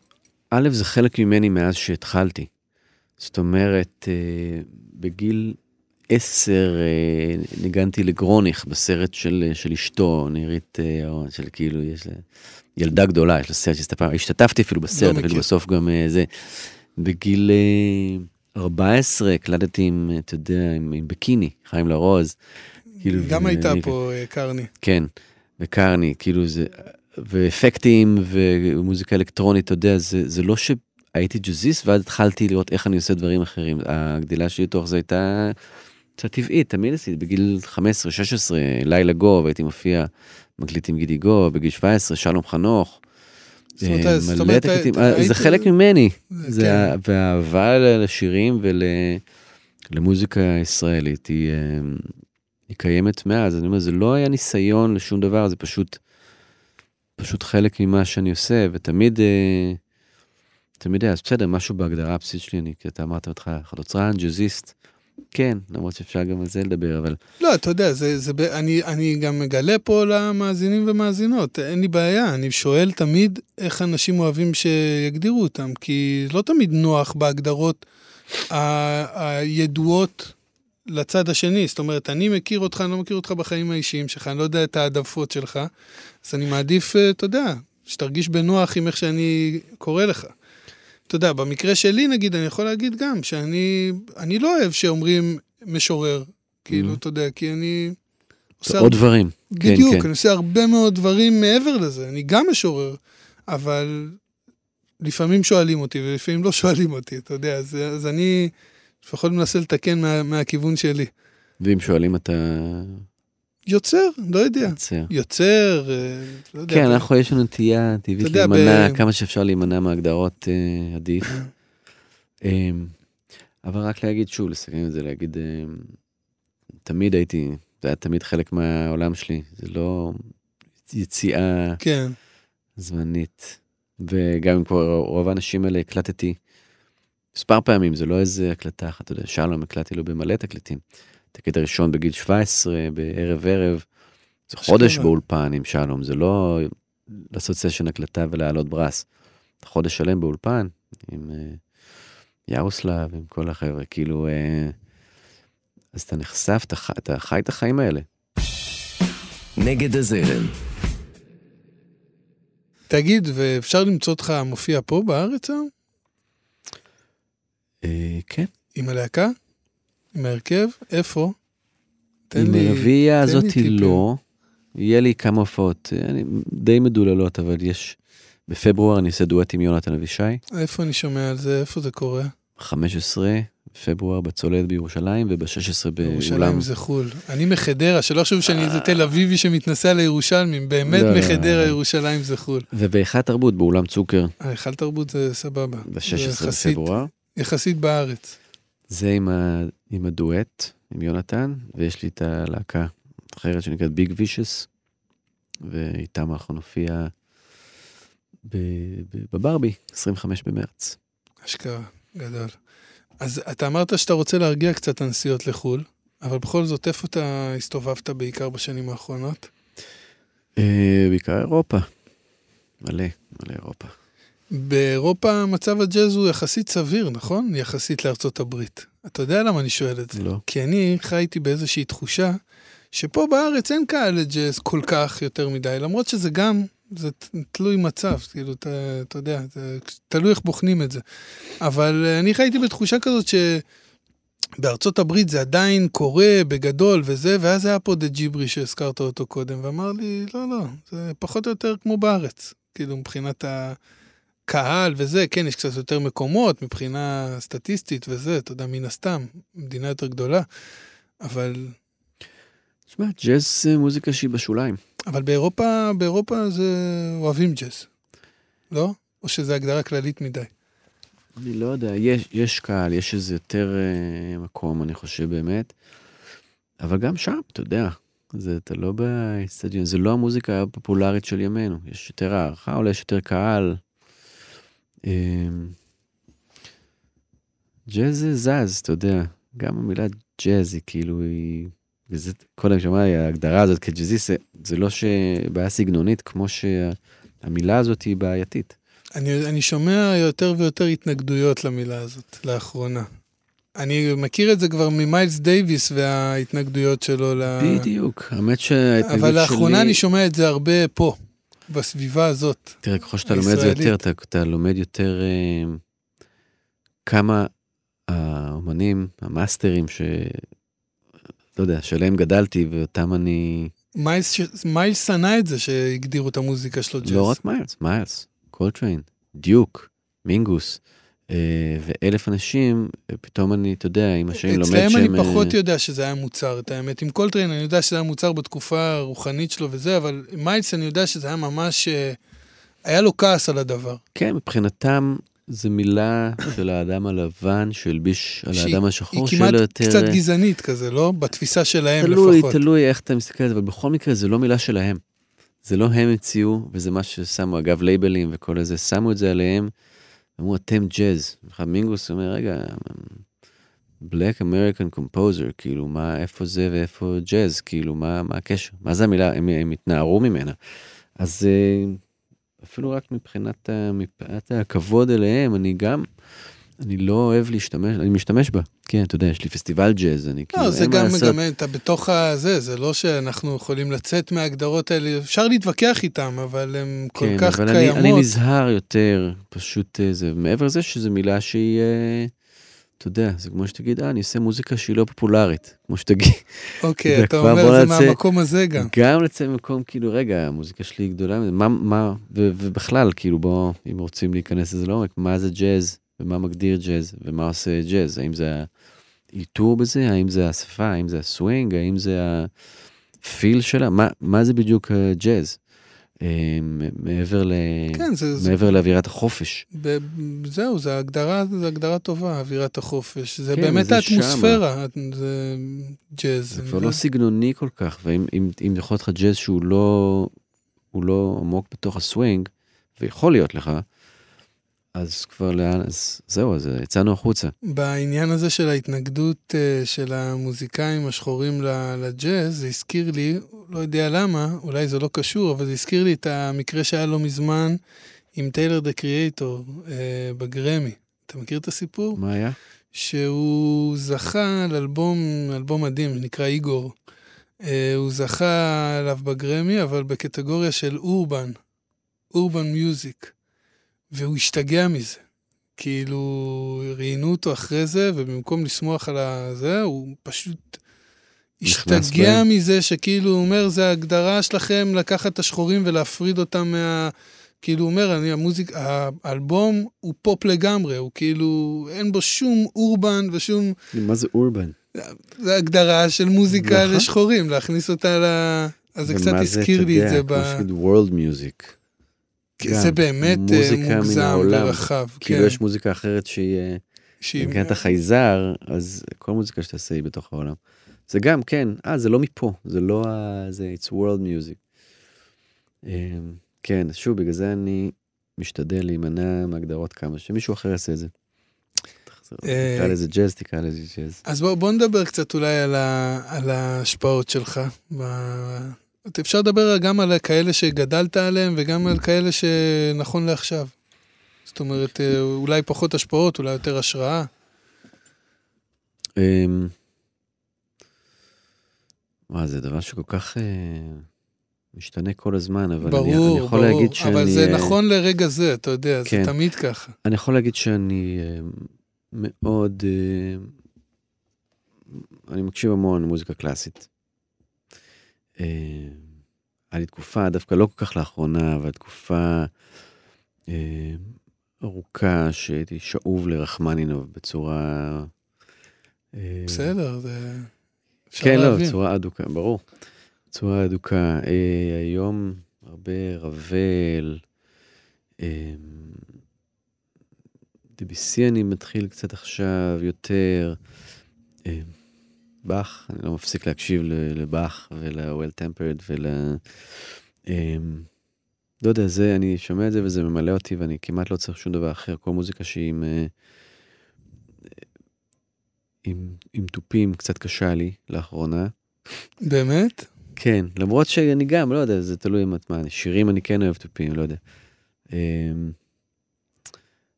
א', זה חלק ממני מאז שהתחלתי. זאת אומרת, אה, בגיל עשר אה, ניגנתי לגרוניך בסרט של, של אשתו, נירית, אה, של כאילו, יש לה ילדה גדולה, יש לה סרט שהסתפר, השתתפתי אפילו בסרט, אפילו מכיר. בסוף גם אה, זה. בגיל אה, 14 הקלטתי עם, אה, אתה יודע, עם, עם בקיני, חיים לרוז. כאילו, גם זה- הייתה פה אה, קרני. כן, וקרני, כאילו זה, ואפקטים ומוזיקה אלקטרונית, אתה יודע, זה, זה לא שהייתי ג'אזיסט ואז התחלתי לראות איך אני עושה דברים אחרים. הגדילה שלי לתוך זה הייתה קצת טבעית, תמיד עשיתי, בגיל 15-16, לילה גו, והייתי מופיע, מקליט עם גידי גו, בגיל 17, שלום חנוך. זאת אומרת, אה, מלא אומרת, תקליטים, אה, זה חלק ממני, זה- זה כן. ה- והאהבה ל- לשירים ול... למוזיקה ישראלית, היא, אה, קיימת מאז. אני אומר, זה לא היה ניסיון לשום דבר, זה פשוט, פשוט חלק ממה שאני עושה, ותמיד, אה, תמיד היה, אז בסדר, משהו בהגדרה הבסיסית שלי, אני, כי אתה אמרת אותך, חלוצרן, ג'אזיסט, כן, למרות שאפשר גם על זה לדבר, אבל... לא, אתה יודע, זה, זה, אני, אני גם מגלה פה למאזינים ומאזינות, אין לי בעיה, אני שואל תמיד איך אנשים אוהבים שיגדירו אותם, כי לא תמיד נוח בהגדרות ה- הידועות לצד השני. זאת אומרת, אני מכיר אותך, אני לא מכיר אותך בחיים האישיים שלך, אני לא יודע את העדפות שלך, אז אני מעדיף, אה, אתה יודע, שתרגיש בנוח עם איך שאני קורא לך. אתה יודע, במקרה שלי, נגיד, אני יכול להגיד גם שאני אני לא אוהב שאומרים משורר. כאילו, Mhm. אתה יודע, כי אני... עושה עוד הרבה- דברים. כן, בדיוק, כן. אני עושה הרבה מאוד דברים מעבר לזה. אני גם משורר, אבל לפעמים שואלים אותי ולפעמים לא שואלים אותי, אתה יודע, אז, אז אני לפחות מנסה לתקן מה, מהכיוון שלי. ואם שואלים אתה יוצר, לא יודע. יוצר. יוצר, אה, לא יודע. כן, אנחנו, יש לנו נטייה טבעית להימנע, ב- כמה שאפשר להימנע מהגדרות אה, עדיף. אמ, אבל רק להגיד שוב, לסכם את זה, להגיד, אמ, תמיד הייתי, זה היה תמיד חלק מהעולם שלי, זה לא יציאה כן, זמנית. וגם עם כבר רוב האנשים האלה הקלטתי מספר פעמים, זה לא איזה הקלטה אחת, אתה יודע, שלום הקלטתי לו במלא תקליטים. התקליט הראשון בגיל 17, בערב ערב, זה חודש. באולפן עם שלום, זה לא לעשות סשן הקלטה ולהעלות ברס. חודש שלם באולפן עם אה, ירוסלב, עם כל החבר'ה, כאילו, אה, אז אתה נחשף, אתה, חי- אתה חי את החיים האלה. נגד הזרם. תגיד, ואפשר למצוא אותך מופיע פה בארץ היום? אה, כן, עם הלהקה? עם ההרכב? איפה? תן עם לי- הרביעייה תן לי הזאת. לא. יהיה לי כמה הופעות, אה, אני די מדוללות, אבל יש, בפברואר אני אעשה דואט עם יונתן אבישי, איפה אני שומע על זה? איפה זה קורה? 15 בפברואר בצוללת בירושלים, וב-16 ירושלים באולם. זה חול. אני מחדרה, שלא חשבו שאני איזה תל אביבי שמתנסה על הירושלמים, באמת לא, לא, מחדרה, לא. ירושלים זה חול. ובהיכל תרבות באולם צוקר, היכל תרבות זה סבבה. זה ב-16 יחסית- בפברואר. יחסית בארץ. זה עם, ה, עם הדואט, עם יונתן, ויש לי את הלהקה אחרת שנקראת ביג וישס, ואיתם אנחנו נופיע ב- ב- בברבי, 25 במרץ. אשכרה, גדול. אז אתה אמרת שאתה רוצה להרגיע קצת את הנסיעות לחו"ל, אבל בכל זאת, איפה אתה הסתובבת בעיקר בשנים האחרונות? אה, בעיקר אירופה. מלא, מלא אירופה. באירופה מצב הג'אז הוא יחסית סביר, נכון? יחסית לארצות הברית. אתה יודע למה אני שואל את זה? לא. כי אני חייתי באיזושהי תחושה שפה בארץ אין קהל לג'אז כל כך יותר מדי, למרות שזה גם, זה תלוי מצב, כאילו, אתה, אתה יודע, זה תלוי איך בוחנים את זה. אבל אה, אני חייתי בתחושה כזאת שבארצות הברית זה עדיין קורה בגדול וזה, ואז היה פה דה ג'יברי שהזכרת אותו קודם, ואמר לי, לא, לא, זה פחות או יותר כמו בארץ, כאילו, מבחינת ה... קהל וזה, כן, יש קצת יותר מקומות מבחינה סטטיסטית וזה, אתה יודע, מן הסתם, מדינה יותר גדולה, אבל, תשמע, ג'אז זה מוזיקה שהיא בשוליים. אבל באירופה, באירופה זה אוהבים ג'אז, לא? או שזו הגדרה כללית מדי. אני לא יודע, יש, יש קהל, יש איזה יותר אה, מקום, אני חושב באמת. אבל גם שם, אתה יודע, זה, אתה לא באצטדיון, זה לא המוזיקה הפופולרית של ימינו. יש יותר הערכה, אולי יש יותר קהל. אה, ג'אז זה זז, אתה יודע. גם המילה ג'אז היא כאילו, היא... וזה, קודם שמעתי, ההגדרה הזאת כג'אזיסט, זה, זה לא שבעיה סגנונית, כמו שהמילה הזאת היא בעייתית. אני, אני שומע יותר ויותר התנגדויות למילה הזאת לאחרונה. אני מכיר את זה כבר ממיילס דייוויס וההתנגדויות שלו ל... בדיוק, האמת שההתנגדות שלי... אבל לאחרונה אני שומע את זה הרבה פה, בסביבה הזאת. תראה, ככל שאתה לומד את זה. יותר, אתה, אתה לומד יותר אה, כמה האומנים, המאסטרים, ש... לא יודע, שעליהם גדלתי ואותם אני... מיילס, ש- מיילס שנא את זה שהגדירו את המוזיקה שלו ג'אז. לא רק מיילס, מיילס, קולטריין, דיוק, מינגוס, ואלף אנשים, אה, פתאום אני, אתה יודע, עם השנים לומד אצלהם שהם... אני פחות אה, יודע שזה היה מוצהר, את האמת. עם קולטריין אני יודע שזה היה מוצהר בתקופה הרוחנית שלו וזה, אבל מיילס אני יודע שזה היה ממש... אה, היה לו כעס על הדבר. כן, מבחינתם זה מילה של האדם הלבן שהלביש על האדם השחור, היא שיהיה כמעט לו יותר... קצת גזענית כזה, לא? בתפיסה שלהם תלוי, לפחות. תלוי איך אתה מסתכל על זה, אבל בכל מקרה זה לא מילה שלהם. זה לא הם המציאו, וזה מה ששמו, אגב, לייבלים וכל הזה, שמו את זה עליהם, אמרו, אתם ג'אז. עכשיו מינגוס אומר, רגע, Black American Composer, כאילו, מה, איפה זה ואיפה ג'אז, כאילו, מה, מה הקשר? מה זה המילה? הם, הם התנערו ממנה. אז אה, אפילו רק מבחינת, ה- מבחינת הכבוד אליהם, אני גם, אני לא אוהב להשתמש, אני משתמש בה. כן, אתה יודע, יש לי פסטיבל ג'אז, אני כאילו, לא, זה גם, לעשות. גם אתה בתוך הזה, זה לא שאנחנו יכולים לצאת מההגדרות האלה, אפשר להתווכח איתם, אבל הן כל כן, כך אבל קיימות. אני, אני נזהר יותר, פשוט אה, זה, מעבר לזה שזו מילה שהיא, אה, אתה יודע, זה כמו שתגיד, אה, אני עושה מוזיקה שהיא לא פופולרית, כמו שתגיד. אוקיי, אתה אומר בוא זה מהמקום הזה גם. גם לצאת ממקום, כאילו, רגע, המוזיקה שלי היא גדולה, מה, מה, ובכלל, כאילו, בוא, אם רוצים להיכנס לזה לעומק, מה זה ג'אז, ומה מגדיר ג'אז, ומה עושה ג'אז, האם זה האיתור בזה, האם זה השפה, האם זה הסווינג, האם זה הפיל שלה, מה, מה זה בדיוק אה, ג'אז? אה, מעבר ל... כן, זה, זה, מעבר לאווירת החופש. ב, זהו, זה הגדרה, זה הגדרה טובה, אווירת החופש. זה כן, באמת זה האטמוספירה, זה ג'אז. זה כבר יודע. לא סגנוני כל כך, ואם אם, אם יכול להיות לך ג'אז שהוא לא, לא עמוק בתוך הסווינג, ויכול להיות לך, אז כבר לאן, אז זהו, אז יצאנו החוצה. בעניין הזה של ההתנגדות אה, של המוזיקאים השחורים לג'אז, זה הזכיר לי, לא יודע למה, אולי זה לא קשור, אבל זה הזכיר לי את המקרה שהיה לא מזמן עם טיילר דה קריאייטור אה, בגרמי. אתה מכיר את הסיפור? מה היה? שהוא זכה על אלבום, אלבום מדהים, נקרא איגור. אה, הוא זכה עליו בגרמי, אבל בקטגוריה של אורבן, אורבן מיוזיק. והוא השתגע מזה. כאילו, ראיינו אותו אחרי זה, ובמקום לשמוח על הזה, הוא פשוט השתגע. מזה, שכאילו, הוא אומר, זה ההגדרה שלכם לקחת את השחורים ולהפריד אותם מה... כאילו, הוא אומר, אני, המוזיק, האלבום הוא פופ לגמרי, הוא כאילו, אין בו שום אורבן ושום... מה זה אורבן? זה הגדרה של מוזיקה נכון. לשחורים, להכניס אותה ל... אז זה קצת ומה הזכיר לי את זה ב... כמו שתגיד וורלד מיוזיק. כי זה באמת אה, מוגזם. ורחב. כאילו כן. יש מוזיקה אחרת שהיא... אה, שהיא- מבחינת החייזר, אז כל מוזיקה שתעשה היא בתוך העולם. זה גם, כן, אה, זה לא מפה, זה לא ה... זה it's world music. אה, כן, שוב, בגלל זה אני משתדל להימנע מהגדרות כמה, שמישהו אחר יעשה את זה. אה, תקרא לזה ג'אז, תקרא לזה ג'אז. אז בוא, בוא נדבר קצת אולי על, ה, על ההשפעות שלך. אפשר לדבר גם על כאלה שגדלת עליהם וגם על כאלה שנכון לעכשיו. זאת אומרת, אה, אולי פחות השפעות, אולי יותר השראה. אמ, וואי, זה דבר שכל כך אה, משתנה כל הזמן, אבל אני, ברור, אני יכול ברור. להגיד שאני... אבל זה אה, נכון לרגע זה, אתה יודע, כן. זה תמיד ככה. אני יכול להגיד שאני אה, מאוד... אה, אני מקשיב המון למוזיקה קלאסית. אה, היה לי תקופה, דווקא לא כל כך לאחרונה, אבל תקופה אה, ארוכה שהייתי שאוב לרחמנינוב בצורה... אה, בסדר, זה... אפשר כן, לא, להבין. בצורה אדוקה, ברור. בצורה אדוקה. אה, היום הרבה רבל, אה, DBC אני מתחיל קצת עכשיו יותר. אה, באך, אני לא מפסיק להקשיב לבאך ול-well tempered ול... אה, לא יודע, זה, אני שומע את זה וזה ממלא אותי ואני כמעט לא צריך שום דבר אחר. כל מוזיקה שהיא עם, אה, עם, עם תופים קצת קשה לי לאחרונה. באמת? כן, למרות שאני גם, לא יודע, זה תלוי מה, מה, שירים אני כן אוהב תופים, לא יודע. אמ,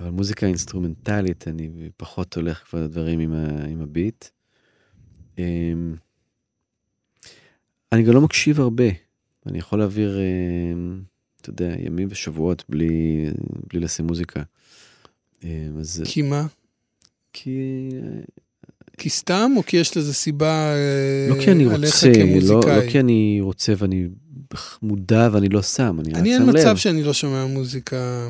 אבל מוזיקה אינסטרומנטלית, אני פחות הולך כבר לדברים עם, ה, עם הביט. אמ, אני גם לא מקשיב הרבה. אני יכול להעביר, אמ, אתה יודע, ימים ושבועות בלי, בלי לשים מוזיקה. אמ, אז כי מה? כי כי סתם, או כי יש לזה סיבה אה, לא כי אני עליך רוצה, לא? לא כי אני רוצה ואני מודע ואני לא שם, אני רק אני אין שם לב. מצב שאני לא שומע מוזיקה,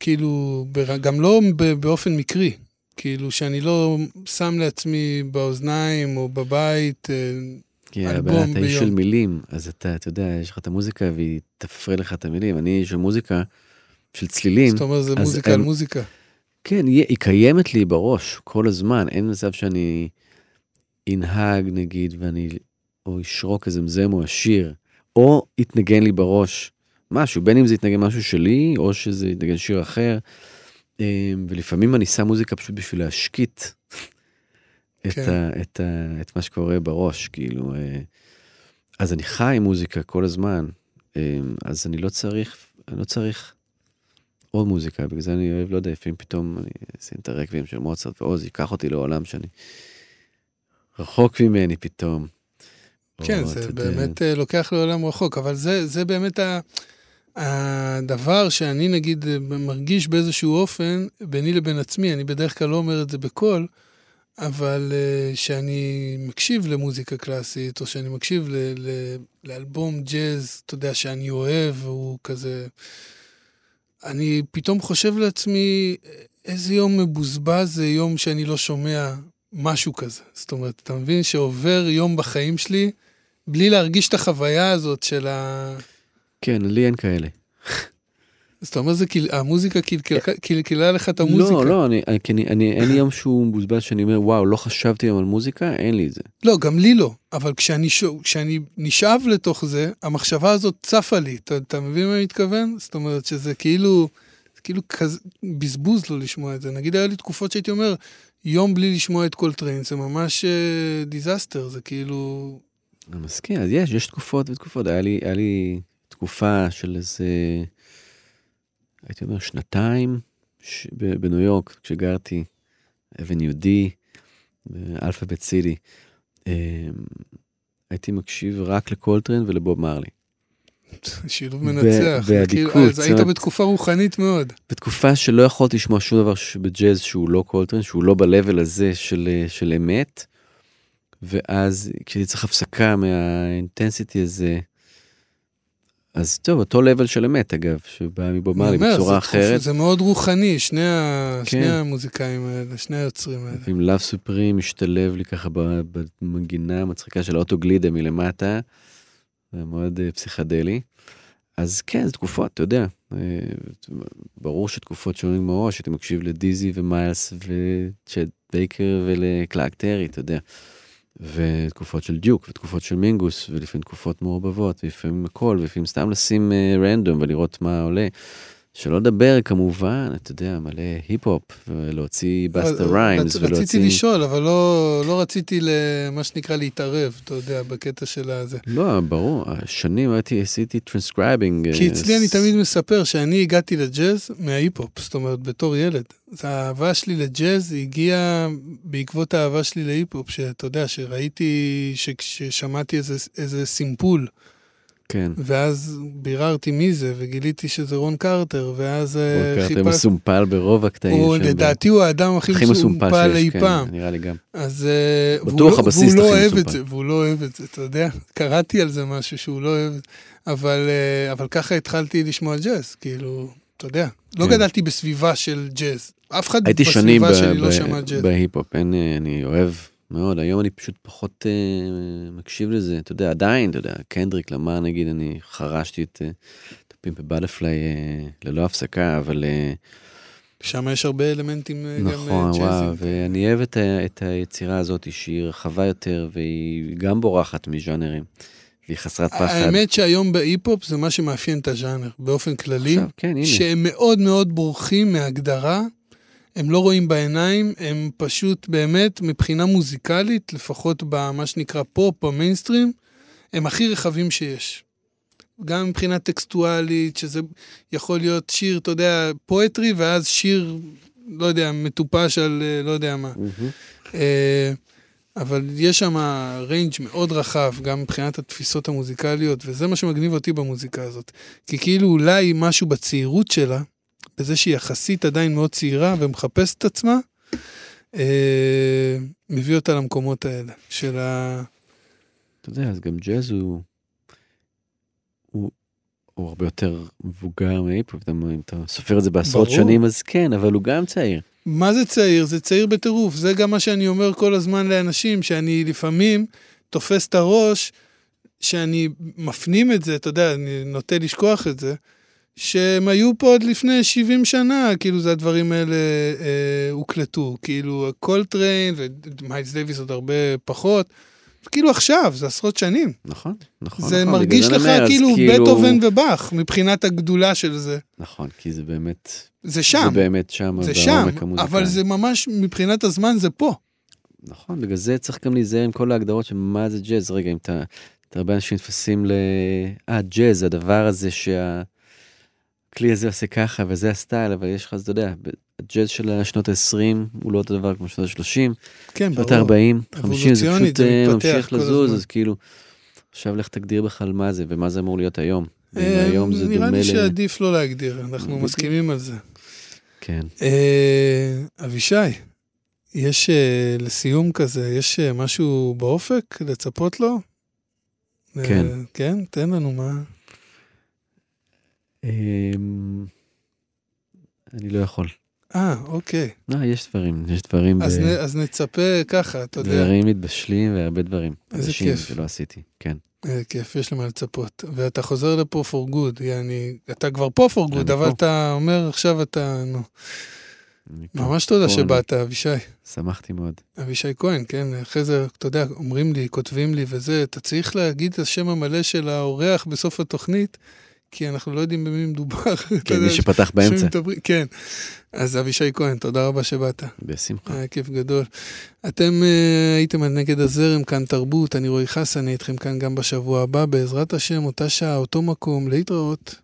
כאילו, גם לא באופן מקרי. כאילו, שאני לא שם לעצמי באוזניים או בבית, אה, כי הבעיה, אתה איש. של מילים, אז אתה, אתה יודע, יש לך את המוזיקה והיא תפרה לך את המילים. אני איש של מוזיקה, של צלילים, זאת אומרת, זה מוזיקה על מוזיקה. כן, היא, היא קיימת לי בראש כל הזמן, אין מצב שאני אנהג נגיד ואני, או אשרוק איזה מזם או אשיר, או יתנגן לי בראש משהו, בין אם זה יתנגן משהו שלי, או שזה יתנגן שיר אחר. אמ, ולפעמים אני שם מוזיקה פשוט בשביל להשקיט את, כן. ה, את, ה, את מה שקורה בראש, כאילו. אה, אז אני חי עם מוזיקה כל הזמן, אמ, אז אני לא צריך, אני לא צריך עוד מוזיקה, בגלל זה אני אוהב, לא יודע, לפעמים פתאום אני אשים את הרקבים של מוצרט ועוז, ייקח אותי לעולם שאני רחוק ממני פתאום. כן, זה באמת אה, לוקח לעולם רחוק, אבל זה, זה באמת ה, הדבר שאני נגיד אה, מרגיש באיזשהו אופן, ביני לבין עצמי, אני בדרך כלל לא אומר את זה בקול, אבל uh, שאני מקשיב למוזיקה קלאסית, או שאני מקשיב ל, ל, לאלבום ג'אז, אתה יודע, שאני אוהב, והוא כזה... אני פתאום חושב לעצמי, איזה יום מבוזבז זה יום שאני לא שומע משהו כזה. זאת אומרת, אתה מבין שעובר יום בחיים שלי בלי להרגיש את החוויה הזאת של ה... כן, לי אין כאלה. אז אתה אומר, זה קיל... המוזיקה קלקלה, קלקלה לך את המוזיקה. לא, לא, אני, אני, כי אני, אני, אין לי יום שהוא מבוזבז שאני אומר, וואו, לא חשבתי על מוזיקה, אין לי את זה. לא, גם לי לא, אבל כשאני, נשאב לתוך זה, המחשבה הזאת צפה לי, אתה, אתה מבין מה אני מתכוון? זאת אומרת שזה כאילו, כאילו כזה, בזבוז לא לשמוע את זה. נגיד היה לי תקופות שהייתי אומר, יום בלי לשמוע את קולטריין, זה ממש disaster, זה כאילו... אני מסכים, אז יש, יש תקופות ותקופות. היה לי, היה לי תקופה של איזה, הייתי אומר, שנתיים ש... בניו יורק, כשגרתי, אבן יהודי, ב Alphabet City. הייתי מקשיב רק לקולטרן ולבוב מרלי. שילוב מנצח. באדיקות. כאילו, אז היית בתקופה רוחנית מאוד. בתקופה שלא יכולתי לשמוע שום דבר בג'אז שהוא לא קולטרן, שהוא לא ב-level הזה של, של אמת. ואז כשהייתי צריך הפסקה מה intensity הזה, אז טוב, אותו level של אמת אגב, שבוב מרלי בצורה אחרת. זה מאוד רוחני, שני, ה... כן. שני המוזיקאים האלה, שני היוצרים האלה. A Love Supreme משתלב לי ככה במנגינה המצחיקה של האוטו גלידה מלמטה, זה מאוד uh, פסיכדלי. אז כן, זה תקופות, אתה יודע, uh, ברור שתקופות שונים מראש, הייתי מקשיב לדיזי ומיילס וצ'ט בייקר ולקלאק טרי, אתה יודע. ותקופות של דיוק ותקופות של מינגוס ולפעמים תקופות מעורבבות ולפעמים הכל ולפעמים סתם לשים random uh, ולראות מה עולה. שלא לדבר כמובן אתה יודע מלא היפ-הופ ולהוציא באסטה ריימס ולהוציא... רציתי לשאול אבל לא, לא רציתי למה שנקרא להתערב אתה יודע בקטע של הזה. לא ברור שנים הייתי עשיתי טרנסקרייבינג. כי אצלי אני תמיד מספר שאני הגעתי לג'אז מההיפ-הופ זאת אומרת בתור ילד. האהבה שלי לג'אז הגיעה בעקבות האהבה שלי להיפ-הופ שאתה יודע שראיתי ששמעתי איזה, איזה סימפול. כן. ואז ביררתי מי זה, וגיליתי שזה רון קרטר, ואז רון חיפש... קרטר מסומפל ברוב הקטעים הוא, לדעתי הוא האדם הכי, הכי מסומפל אי כן, פעם. נראה לי גם. אז... בטוח הבסיס והוא לא אוהב מסומפל. את זה, והוא לא אוהב את זה, אתה יודע? קראתי על זה משהו שהוא לא אוהב את זה. אבל, אבל ככה התחלתי לשמוע ג'אז, כאילו, אתה יודע. לא כן. גדלתי בסביבה של ג'אז. אף אחד הייתי שנים בסביבה שלי לא שמע ג'אז. בהיפ-הופ, אני אוהב מאוד, היום אני פשוט פחות uh, מקשיב לזה, אתה יודע, עדיין, אתה יודע, קנדריק למר נגיד, אני חרשתי את, uh, את To Pimp a Butterfly uh, ללא הפסקה, אבל... Uh, שם יש הרבה אלמנטים נכון, גם ג'אזים. וואו, ואני אוהב את, ה, את היצירה הזאת, שהיא רחבה יותר, והיא גם בורחת מז'אנרים, והיא חסרת פחד. האמת שהיום בהיפ-הופ זה מה שמאפיין את הז'אנר, באופן כללי, עכשיו, כן, הנה. שהם מאוד מאוד בורחים מהגדרה. הם לא רואים בעיניים, הם פשוט באמת, מבחינה מוזיקלית, לפחות במה שנקרא פופ, במיינסטרים, הם הכי רחבים שיש. גם מבחינה טקסטואלית, שזה יכול להיות שיר, אתה יודע, poetry, ואז שיר, לא יודע, מטופש על לא יודע מה. Mm-hmm. אבל יש שם range מאוד רחב, גם מבחינת התפיסות המוזיקליות, וזה מה שמגניב אותי במוזיקה הזאת. כי כאילו אולי משהו בצעירות שלה, בזה שהיא יחסית עדיין מאוד צעירה ומחפשת את עצמה, אה, מביא אותה למקומות האלה, של ה... אתה יודע, אז גם ג'אז הוא, הוא, הוא הרבה יותר מבוגר מהיפ-הופ, אם אתה סופר את זה בעשרות ברור. שנים, אז כן, אבל הוא גם צעיר. מה זה צעיר? זה צעיר בטירוף. זה גם מה שאני אומר כל הזמן לאנשים, שאני לפעמים תופס את הראש, שאני מפנים את זה, אתה יודע, אני נוטה לשכוח את זה, שהם היו פה עוד לפני 70 שנה, כאילו זה הדברים האלה אה, הוקלטו, כאילו קולטריין ומיילס דייוויס עוד הרבה פחות, כאילו עכשיו, זה עשרות שנים. נכון, נכון. זה נכון, מרגיש לך אומר, אז כאילו בטהובן ובאך, מבחינת הגדולה של זה. נכון, כי זה באמת, זה שם, זה באמת שם, זה שם, המוזיקלי. אבל זה ממש, מבחינת הזמן זה פה. נכון, בגלל זה צריך גם להיזהר עם כל ההגדרות של מה זה ג'אז. רגע, אם אתה, הרבה אנשים נתפסים ל... אה, ג'אז, הדבר הזה שהכלי הזה עושה ככה וזה הסטייל, אבל יש לך, אתה יודע, הג'אז של השנות ה-20 הוא לא אותו דבר כמו שנות ה-30, כן, שנות ברור. ה-40, 50, זה פשוט זה אה, ממשיך לזוז. אז כאילו, עכשיו לך תגדיר בכלל מה זה ומה זה אמור להיות היום. אה, היום זה נראה לי. שעדיף לא להגדיר, אנחנו. מסכימים על זה. כן. אה, אבישי, יש לסיום כזה, יש משהו באופק לצפות לו? כן. כן? תן לנו מה. אמ, אני לא יכול. אה, אוקיי. לא, יש דברים, יש דברים, אז, ב- נ, אז נצפה ככה, אתה יודע. דברים מתבשלים והרבה דברים. איזה כיף. שלא עשיתי, כן. אה, כיף, יש למה לצפות. ואתה חוזר לפה for good, יעני, אתה כבר פה for good, אני אבל פה. אתה אומר עכשיו אתה, נו. אני פה. ממש תודה פה שבאת, אבישי. שמחתי מאוד. אבישי כהן, כן, אחרי זה, אתה יודע, אומרים לי, כותבים לי וזה, אתה צריך להגיד את השם המלא של האורח בסוף התוכנית, כי אנחנו לא יודעים במי מדובר. כן, מי שפתח באמצע. שמדברים- כן. אז אבישי כהן, תודה רבה שבאת. בשמחה. היה כיף גדול. אתם אה, הייתם על נגד הזרם, כאן תרבות, אני רועי חסן, אני איתכם כאן גם בשבוע הבא, בעזרת השם, אותה שעה, אותו מקום, להתראות.